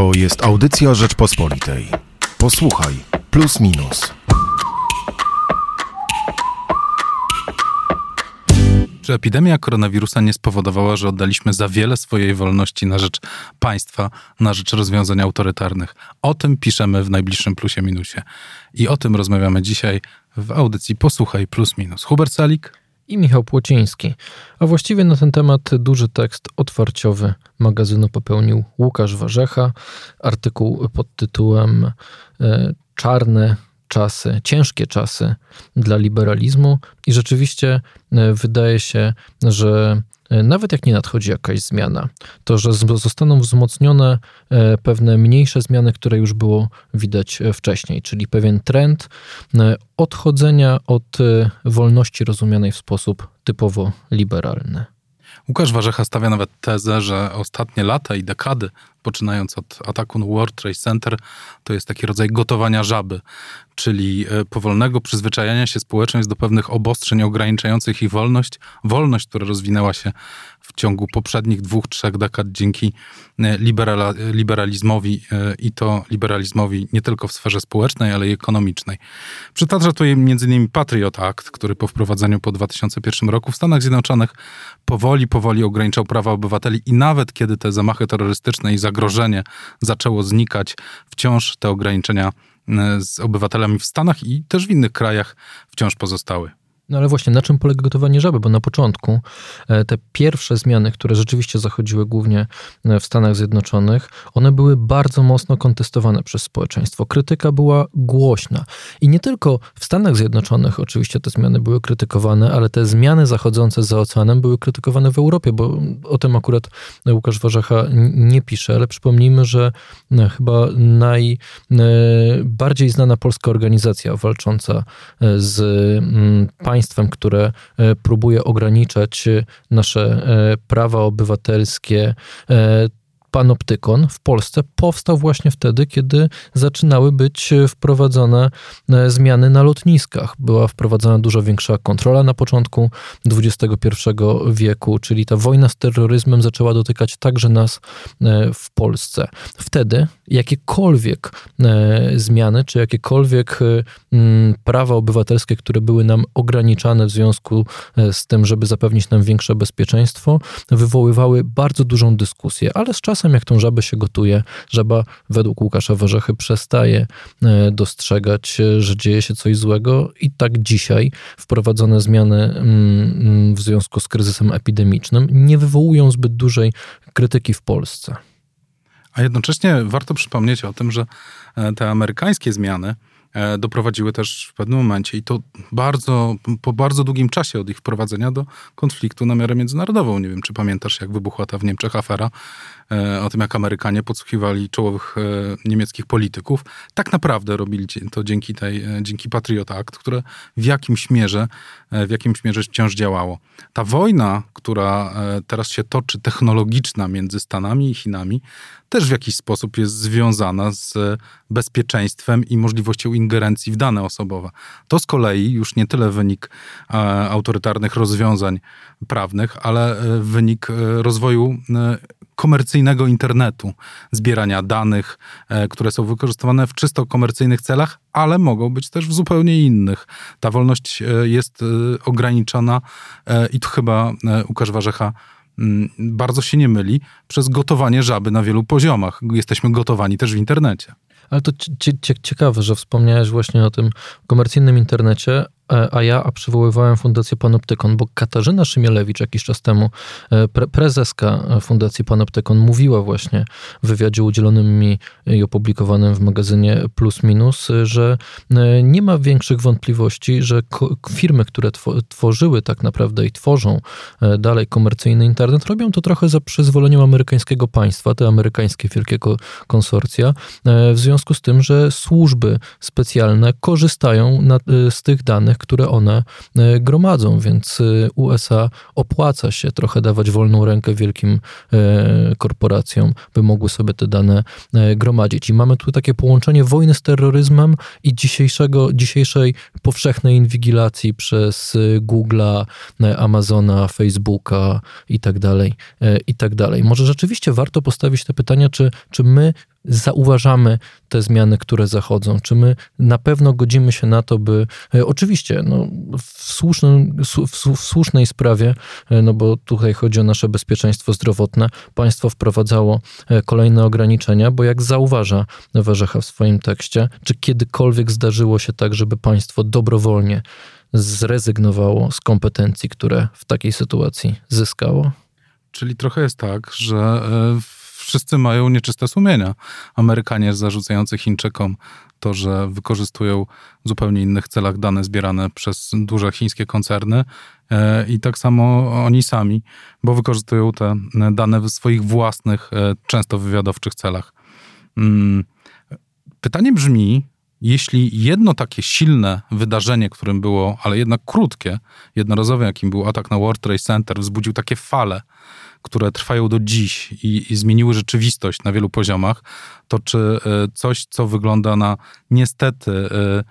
To jest audycja Rzeczpospolitej. Posłuchaj, plus minus. Czy epidemia koronawirusa nie spowodowała, że oddaliśmy za wiele swojej wolności na rzecz państwa, na rzecz rozwiązań autorytarnych? O tym piszemy w najbliższym plusie minusie. I o tym rozmawiamy dzisiaj w audycji Posłuchaj plus minus. Hubert Salik i Michał Płociński. A właściwie na ten temat duży tekst otwarciowy magazynu popełnił Łukasz Warzecha. Artykuł pod tytułem e, Czarne czasy, ciężkie czasy dla liberalizmu i rzeczywiście e, wydaje się, że nawet jak nie nadchodzi jakaś zmiana, to że zostaną wzmocnione e, pewne mniejsze zmiany, które już było widać wcześniej, czyli pewien trend odchodzenia od wolności rozumianej w sposób typowo liberalny. Łukasz Warzecha stawia nawet tezę, że ostatnie lata i dekady poczynając od ataku na World Trade Center, to jest taki rodzaj gotowania żaby, czyli e, powolnego przyzwyczajania się społeczeństw do pewnych obostrzeń ograniczających ich wolność. Wolność, która rozwinęła się w ciągu poprzednich dwóch, trzech dekad dzięki e, liberala, liberalizmowi e, i to liberalizmowi nie tylko w sferze społecznej, ale i ekonomicznej. Przytacza tu m.in. Patriot Act, który po wprowadzeniu po 2001 roku w Stanach Zjednoczonych powoli, powoli ograniczał prawa obywateli i nawet kiedy te zamachy terrorystyczne i zagrożenie zaczęło znikać, wciąż te ograniczenia e, z obywatelami w Stanach i też w innych krajach wciąż pozostały. No ale właśnie, na czym polega gotowanie żaby? Bo na początku e, te pierwsze zmiany, które rzeczywiście zachodziły głównie e, w Stanach Zjednoczonych, one były bardzo mocno kontestowane przez społeczeństwo. Krytyka była głośna. I nie tylko w Stanach Zjednoczonych oczywiście te zmiany były krytykowane, ale te zmiany zachodzące za oceanem były krytykowane w Europie, bo o tym akurat Łukasz Warzecha nie pisze, ale przypomnijmy, że e, chyba najbardziej znana polska organizacja walcząca z państwem, państwem, które e, próbuje ograniczać e, nasze e, prawa obywatelskie, panoptykon w Polsce powstał właśnie wtedy, kiedy zaczynały być wprowadzane e, zmiany na lotniskach. Była wprowadzana dużo większa kontrola na początku XXI wieku, czyli ta wojna z terroryzmem zaczęła dotykać także nas e, w Polsce. Wtedy jakiekolwiek e, zmiany, czy jakiekolwiek prawa obywatelskie, które były nam ograniczane w związku z tym, żeby zapewnić nam większe bezpieczeństwo, wywoływały bardzo dużą dyskusję, ale z czasem czasem, jak tą żabę się gotuje, żaba według Łukasza Warzechy przestaje e, dostrzegać, e, że dzieje się coś złego i tak dzisiaj wprowadzone zmiany mm, mm, w związku z kryzysem epidemicznym nie wywołują zbyt dużej krytyki w Polsce. A jednocześnie warto przypomnieć o tym, że e, te amerykańskie zmiany doprowadziły też w pewnym momencie i to bardzo, po bardzo długim czasie od ich wprowadzenia do konfliktu na miarę międzynarodową. Nie wiem, czy pamiętasz, jak wybuchła ta w Niemczech afera e, o tym, jak Amerykanie podsłuchiwali czołowych e, niemieckich polityków. Tak naprawdę robili to dzięki tej, dzięki Patriot Act, które w jakimś mierze, w jakimś mierze wciąż działało. Ta wojna, która teraz się toczy, technologiczna między Stanami i Chinami, też w jakiś sposób jest związana z bezpieczeństwem i możliwością ingerencji w dane osobowe. To z kolei już nie tyle wynik e, autorytarnych rozwiązań prawnych, ale e, wynik e, rozwoju komercyjnego internetu, zbierania danych, które są wykorzystywane w czysto komercyjnych celach, ale mogą być też w zupełnie innych. Ta wolność jest ograniczona i tu chyba Łukasz Warzecha Mm, bardzo się nie myli przez gotowanie żaby na wielu poziomach. Jesteśmy gotowani też w internecie. Ale to ciekawe, że wspomniałeś właśnie o tym komercyjnym internecie, a ja a przywoływałem Fundację Panoptykon, bo Katarzyna Szymielewicz jakiś czas temu, e, pre prezeska Fundacji Panoptykon, mówiła właśnie w wywiadzie udzielonym mi i opublikowanym w magazynie Plus Minus, że e, nie ma większych wątpliwości, że firmy, które tworzyły tak naprawdę i tworzą dalej komercyjny internet, robią to trochę za przyzwoleniem amerykańskiego państwa, te amerykańskie wielkiego konsorcja, w związku z tym, że służby specjalne korzystają na, z tych danych, które one e, gromadzą, więc e, USA opłaca się trochę dawać wolną rękę wielkim e, korporacjom, by mogły sobie te dane gromadzić. I mamy tu takie połączenie wojny z terroryzmem i dzisiejszego, dzisiejszej powszechnej inwigilacji przez Google'a, Amazona, Facebooka i tak dalej, i tak dalej. Może rzeczywiście warto postawić te pytania, czy, czy my zauważamy te zmiany, które zachodzą? Czy my na pewno godzimy się na to, by e, oczywiście no, w, słusznym, w, w słusznej sprawie, e, no bo tutaj chodzi o nasze bezpieczeństwo zdrowotne, państwo wprowadzało e, kolejne ograniczenia, bo jak zauważa Warzecha w swoim tekście, czy kiedykolwiek zdarzyło się tak, żeby państwo dobrowolnie zrezygnowało z kompetencji, które w takiej sytuacji zyskało? Czyli trochę jest tak, że wszyscy mają nieczyste sumienia. Amerykanie zarzucający Chińczykom to, że wykorzystują w zupełnie innych celach dane zbierane przez duże chińskie koncerny e, i tak samo oni sami, bo wykorzystują te dane w swoich własnych, e, często wywiadowczych celach. Mm, pytanie brzmi, jeśli jedno takie silne wydarzenie, którym było, ale jednak krótkie, jednorazowe, jakim był atak na World Trade Center, wzbudził takie fale, które trwają do dziś i, i zmieniły rzeczywistość na wielu poziomach, to czy e, coś, co wygląda na niestety e,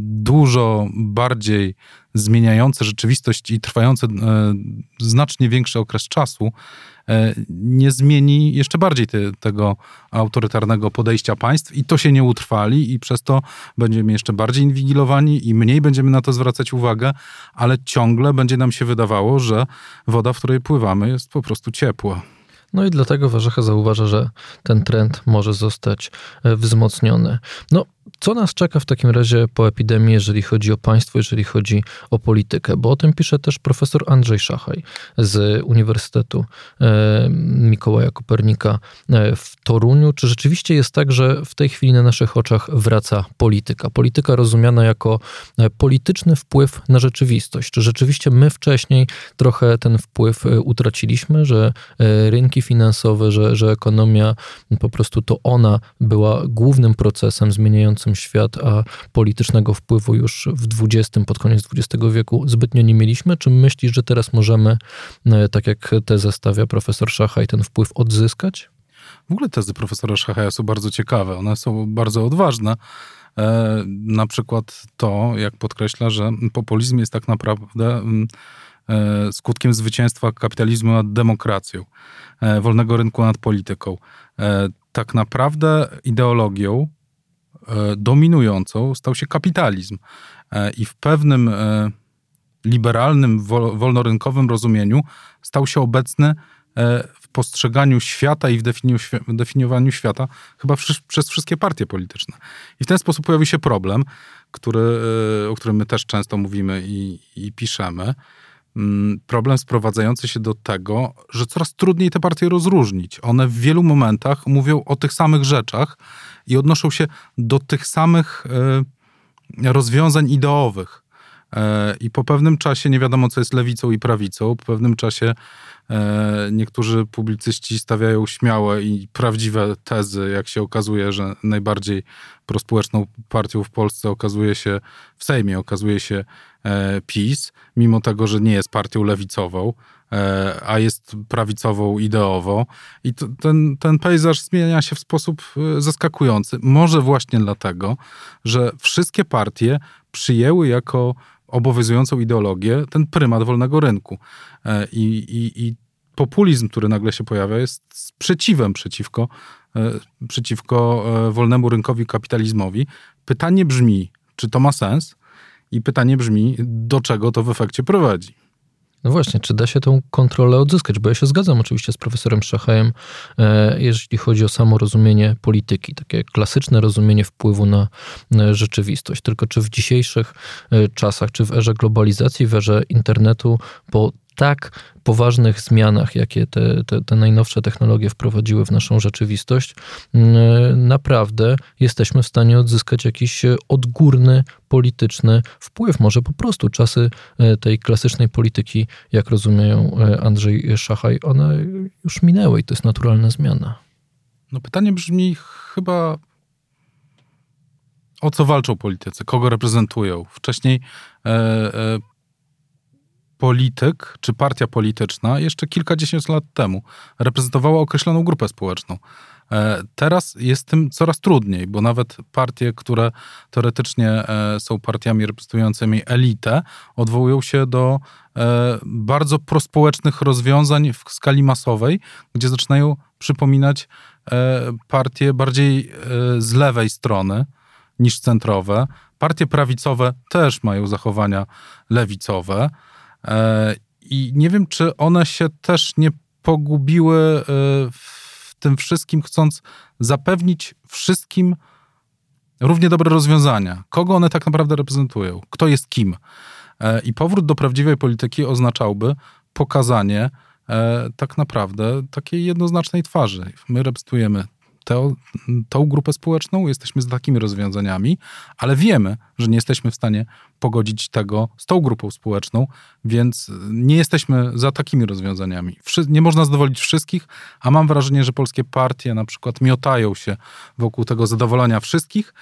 dużo bardziej zmieniające rzeczywistość i trwające e, znacznie większy okres czasu, nie zmieni jeszcze bardziej te, tego autorytarnego podejścia państw i to się nie utrwali i przez to będziemy jeszcze bardziej inwigilowani i mniej będziemy na to zwracać uwagę, ale ciągle będzie nam się wydawało, że woda, w której pływamy jest po prostu ciepła. No i dlatego Warzecha zauważa, że ten trend może zostać e, wzmocniony. No, co nas czeka w takim razie po epidemii, jeżeli chodzi o państwo, jeżeli chodzi o politykę? Bo o tym pisze też profesor Andrzej Szachaj z Uniwersytetu e, Mikołaja Kopernika e, w Toruniu. Czy rzeczywiście jest tak, że w tej chwili na naszych oczach wraca polityka? Polityka rozumiana jako e, polityczny wpływ na rzeczywistość. Czy rzeczywiście my wcześniej trochę ten wpływ utraciliśmy, że rynki finansowe, że, że ekonomia po prostu to ona była głównym procesem zmieniającym świat, a politycznego wpływu już w XX, pod koniec XX wieku zbytnio nie mieliśmy? Czy myślisz, że teraz możemy, e, tak jak tezę stawia profesor Szachaj, ten wpływ odzyskać? W ogóle tezy profesora Szachaja są bardzo ciekawe, one są bardzo odważne. E, na przykład to, jak podkreśla, że populizm jest tak naprawdę mm, e, skutkiem zwycięstwa kapitalizmu nad demokracją, wolnego rynku nad polityką. Tak naprawdę ideologią dominującą stał się kapitalizm. E, I w pewnym e, liberalnym, wolnorynkowym rozumieniu stał się obecny w postrzeganiu świata i w definiowaniu świata chyba przez wszystkie partie polityczne. I w ten sposób pojawił się problem, który, o którym my też często mówimy i, i piszemy. Mm, problem sprowadzający się do tego, że coraz trudniej te partie rozróżnić. One w wielu momentach mówią o tych samych rzeczach i odnoszą się do tych samych e, rozwiązań ideowych. E, I po pewnym czasie nie wiadomo, co jest lewicą i prawicą. Po pewnym czasie e, niektórzy publicyści stawiają śmiałe i prawdziwe tezy, jak się okazuje, że najbardziej prospołeczną partią w Polsce okazuje się, w Sejmie okazuje się PiS, mimo tego, że nie jest partią lewicową. E, a jest prawicową ideowo. I to, ten, ten pejzaż zmienia się w sposób e, zaskakujący. Może właśnie dlatego, że wszystkie partie przyjęły jako obowiązującą ideologię ten prymat wolnego rynku. E, I, i, i populizm, który nagle się pojawia, jest sprzeciwem przeciwko, przeciwko wolnemu rynkowi kapitalizmowi. Pytanie brzmi, czy to ma sens? I pytanie brzmi, do czego to w efekcie prowadzi. No właśnie, czy da się tą kontrolę odzyskać? Bo ja się zgadzam oczywiście z profesorem Szachajem, e, jeżeli chodzi o samo rozumienie polityki, takie klasyczne rozumienie wpływu na rzeczywistość. Tylko czy w dzisiejszych e, czasach, czy w erze globalizacji, w erze internetu, po tak poważnych zmianach, jakie te, te, te, najnowsze technologie wprowadziły w naszą rzeczywistość, mm, naprawdę jesteśmy w stanie odzyskać jakiś odgórny polityczny wpływ. Może po prostu czasy e, tej klasycznej polityki, jak rozumieją e, Andrzej Szachaj, one już minęły i to jest naturalna zmiana. No pytanie brzmi chyba o co walczą politycy, kogo reprezentują. Wcześniej e, e, polityk czy partia polityczna jeszcze kilkadziesiąt lat temu reprezentowała określoną grupę społeczną. E, teraz jest tym coraz trudniej, bo nawet partie, które teoretycznie e, są partiami reprezentującymi elitę, odwołują się do e, bardzo prospołecznych rozwiązań w skali masowej, gdzie zaczynają przypominać partie bardziej z lewej strony niż centrowe. Partie prawicowe też mają zachowania lewicowe. I nie wiem, czy one się też nie pogubiły w tym wszystkim, chcąc zapewnić wszystkim równie dobre rozwiązania. Kogo one tak naprawdę reprezentują? Kto jest kim? E, I powrót do prawdziwej polityki oznaczałby pokazanie e, tak naprawdę takiej jednoznacznej twarzy. My reprezentujemy tą grupę społeczną, jesteśmy z takimi rozwiązaniami, ale wiemy, że nie jesteśmy w stanie pogodzić tego z tą grupą społeczną, więc nie jesteśmy za takimi rozwiązaniami. Nie można zadowolić wszystkich, a mam wrażenie, że polskie partie na przykład miotają się wokół tego zadowolenia wszystkich,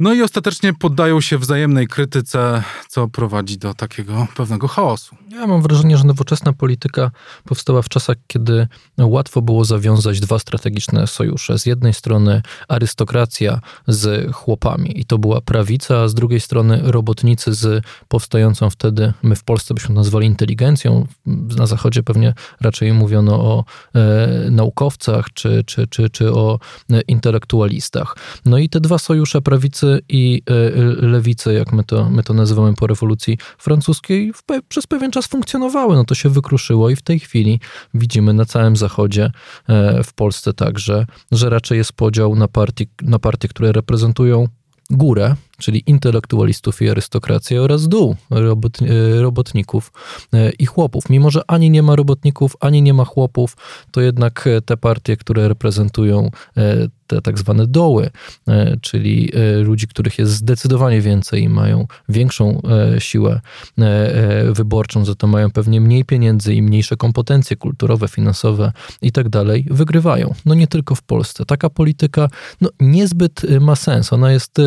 no i ostatecznie poddają się wzajemnej krytyce, co prowadzi do takiego pewnego chaosu. Ja mam wrażenie, że nowoczesna polityka powstała w czasach, kiedy łatwo było zawiązać dwa strategiczne sojusze. Z jednej strony arystokracja z chłopami i to była prawica, a z drugiej strony robotnicy z powstającą wtedy, my w Polsce byśmy nazwali inteligencją, na zachodzie pewnie raczej mówiono o e, naukowcach czy, czy, czy, czy o intelektualistach. No i te dwa sojusze prawicy i e, lewicy, jak my to, my to nazywamy po rewolucji francuskiej, pe przez pewien czas funkcjonowały. No to się wykruszyło i w tej chwili widzimy na całym zachodzie, e, w Polsce także, że raczej jest podział na partie, na partie które reprezentują górę, czyli intelektualistów i arystokrację oraz dół robot, e, robotników e, i chłopów. Mimo, że ani nie ma robotników, ani nie ma chłopów, to jednak e, te partie, które reprezentują te tak zwane doły, czyli ludzi, których jest zdecydowanie więcej i mają większą siłę wyborczą, za to mają pewnie mniej pieniędzy i mniejsze kompetencje kulturowe, finansowe i tak dalej, wygrywają. No nie tylko w Polsce. Taka polityka no, niezbyt ma sens. Ona jest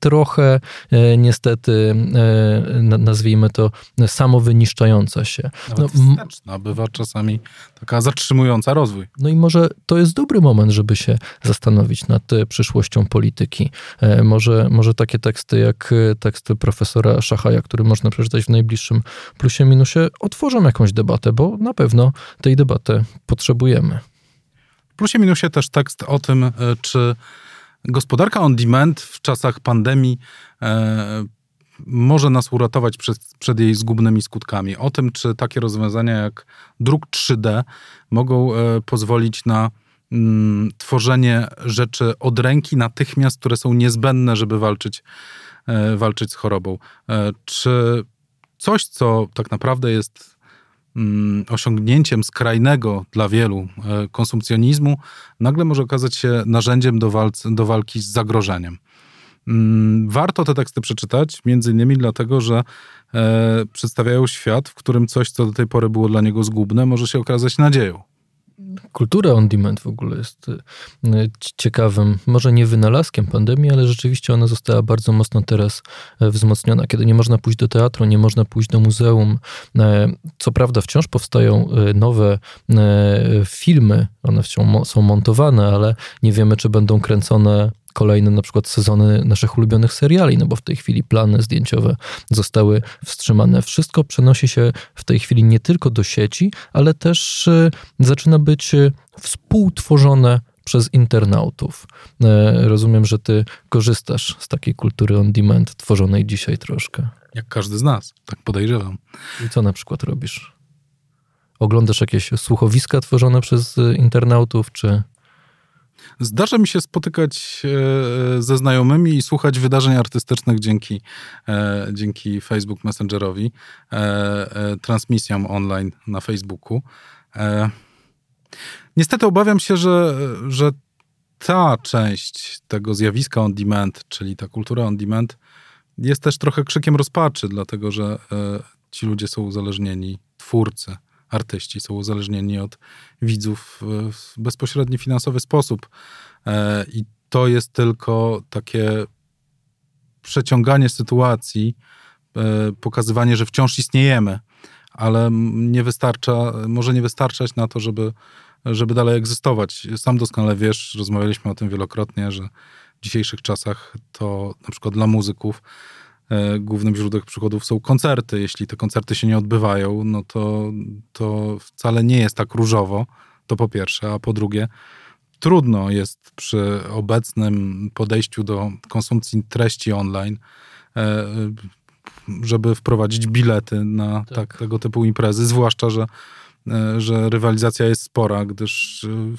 trochę e, niestety, e, nazwijmy to, samowyniszczająca się. Nawet no, wsteczna, bywa czasami taka zatrzymująca rozwój. No i może to jest dobry moment, żeby się zastanowić nad e, przyszłością polityki. Może, może takie teksty jak teksty profesora Szachaja, który można przeczytać w najbliższym plusie minusie, otworzą jakąś debatę, bo na pewno tej debaty potrzebujemy. W plusie minusie też tekst o tym, czy Gospodarka on demand w czasach pandemii e, może nas uratować przed, przed, jej zgubnymi skutkami. O tym, czy takie rozwiązania jak druk 3D mogą e, pozwolić na mm, tworzenie rzeczy od ręki natychmiast, które są niezbędne, żeby walczyć, e, walczyć z chorobą. E, czy coś, co tak naprawdę jest osiągnięciem skrajnego dla wielu e, konsumpcjonizmu, nagle może okazać się narzędziem do, walc, do walki z zagrożeniem. Mm, warto te teksty przeczytać, między innymi dlatego, że e, przedstawiają świat, w którym coś, co do tej pory było dla niego zgubne, może się okazać nadzieją kultura on demand w ogóle jest y, ciekawym, może nie wynalazkiem pandemii, ale rzeczywiście ona została bardzo mocno teraz e, wzmocniona. Kiedy nie można pójść do teatru, nie można pójść do muzeum. E, co prawda wciąż powstają e, nowe filmy, one wciąż są montowane, ale nie wiemy, czy będą kręcone kolejne na przykład sezony naszych ulubionych seriali, no bo w tej chwili plany zdjęciowe zostały wstrzymane. Wszystko przenosi się w tej chwili nie tylko do sieci, ale też e, zaczyna być e, współtworzone przez internautów. E, rozumiem, że ty korzystasz z takiej kultury on demand tworzonej dzisiaj troszkę. Jak każdy z nas, tak podejrzewam. I co na przykład robisz? Oglądasz jakieś słuchowiska tworzone przez internautów, czy Zdarza mi się spotykać e, ze znajomymi i słuchać wydarzeń artystycznych dzięki, e, dzięki Facebook Messengerowi, e, transmisjom online na Facebooku. Niestety obawiam się, że, że ta część tego zjawiska on demand, czyli ta kultura on demand, jest też trochę krzykiem rozpaczy, dlatego że ci ludzie są uzależnieni, twórcy artyści są uzależnieni od widzów w bezpośredni finansowy sposób. E, I to jest tylko takie przeciąganie sytuacji, e, pokazywanie, że wciąż istniejemy, ale nie wystarcza, może nie wystarczać na to, żeby żeby dalej egzystować. Sam doskonale wiesz, rozmawialiśmy o tym wielokrotnie, że w dzisiejszych czasach to na przykład dla muzyków głównym źródłem przychodów są koncerty. Jeśli te koncerty się nie odbywają, no to, to wcale nie jest tak różowo, to po pierwsze, a po drugie, trudno jest przy obecnym podejściu do konsumpcji treści online, e, żeby wprowadzić bilety na tak. Tak, tego typu imprezy, zwłaszcza, że, e, że rywalizacja jest spora, gdyż e,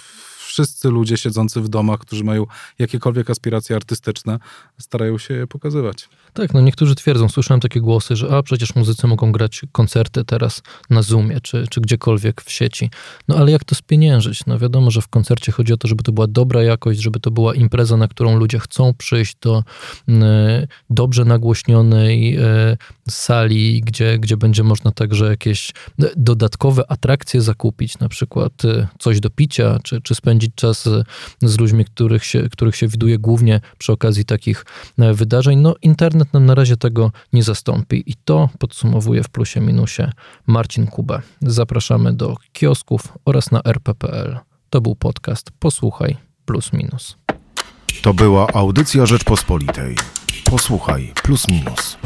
wszyscy ludzie siedzący w domach, którzy mają jakiekolwiek aspiracje artystyczne, starają się je pokazywać. Tak, no niektórzy twierdzą, słyszałem takie głosy, że a przecież muzycy mogą grać koncerty teraz na Zoomie czy, czy gdziekolwiek w sieci. No ale jak to spieniężyć? No wiadomo, że w koncercie chodzi o to, żeby to była dobra jakość, żeby to była impreza, na którą ludzie chcą przyjść do y, dobrze nagłośnionej sali, gdzie, gdzie będzie można także jakieś dodatkowe atrakcje zakupić, na przykład y, coś do picia, czy, czy spędzić czas z, ludźmi, których się, których się widuje głównie przy okazji takich wydarzeń. No internet nam na razie tego nie zastąpi i to podsumowuje w plusie minusie Marcin Kubę. Zapraszamy do kiosków oraz na rp.pl. To był podcast Posłuchaj plus minus. To była audycja Rzeczpospolitej. Posłuchaj plus minus.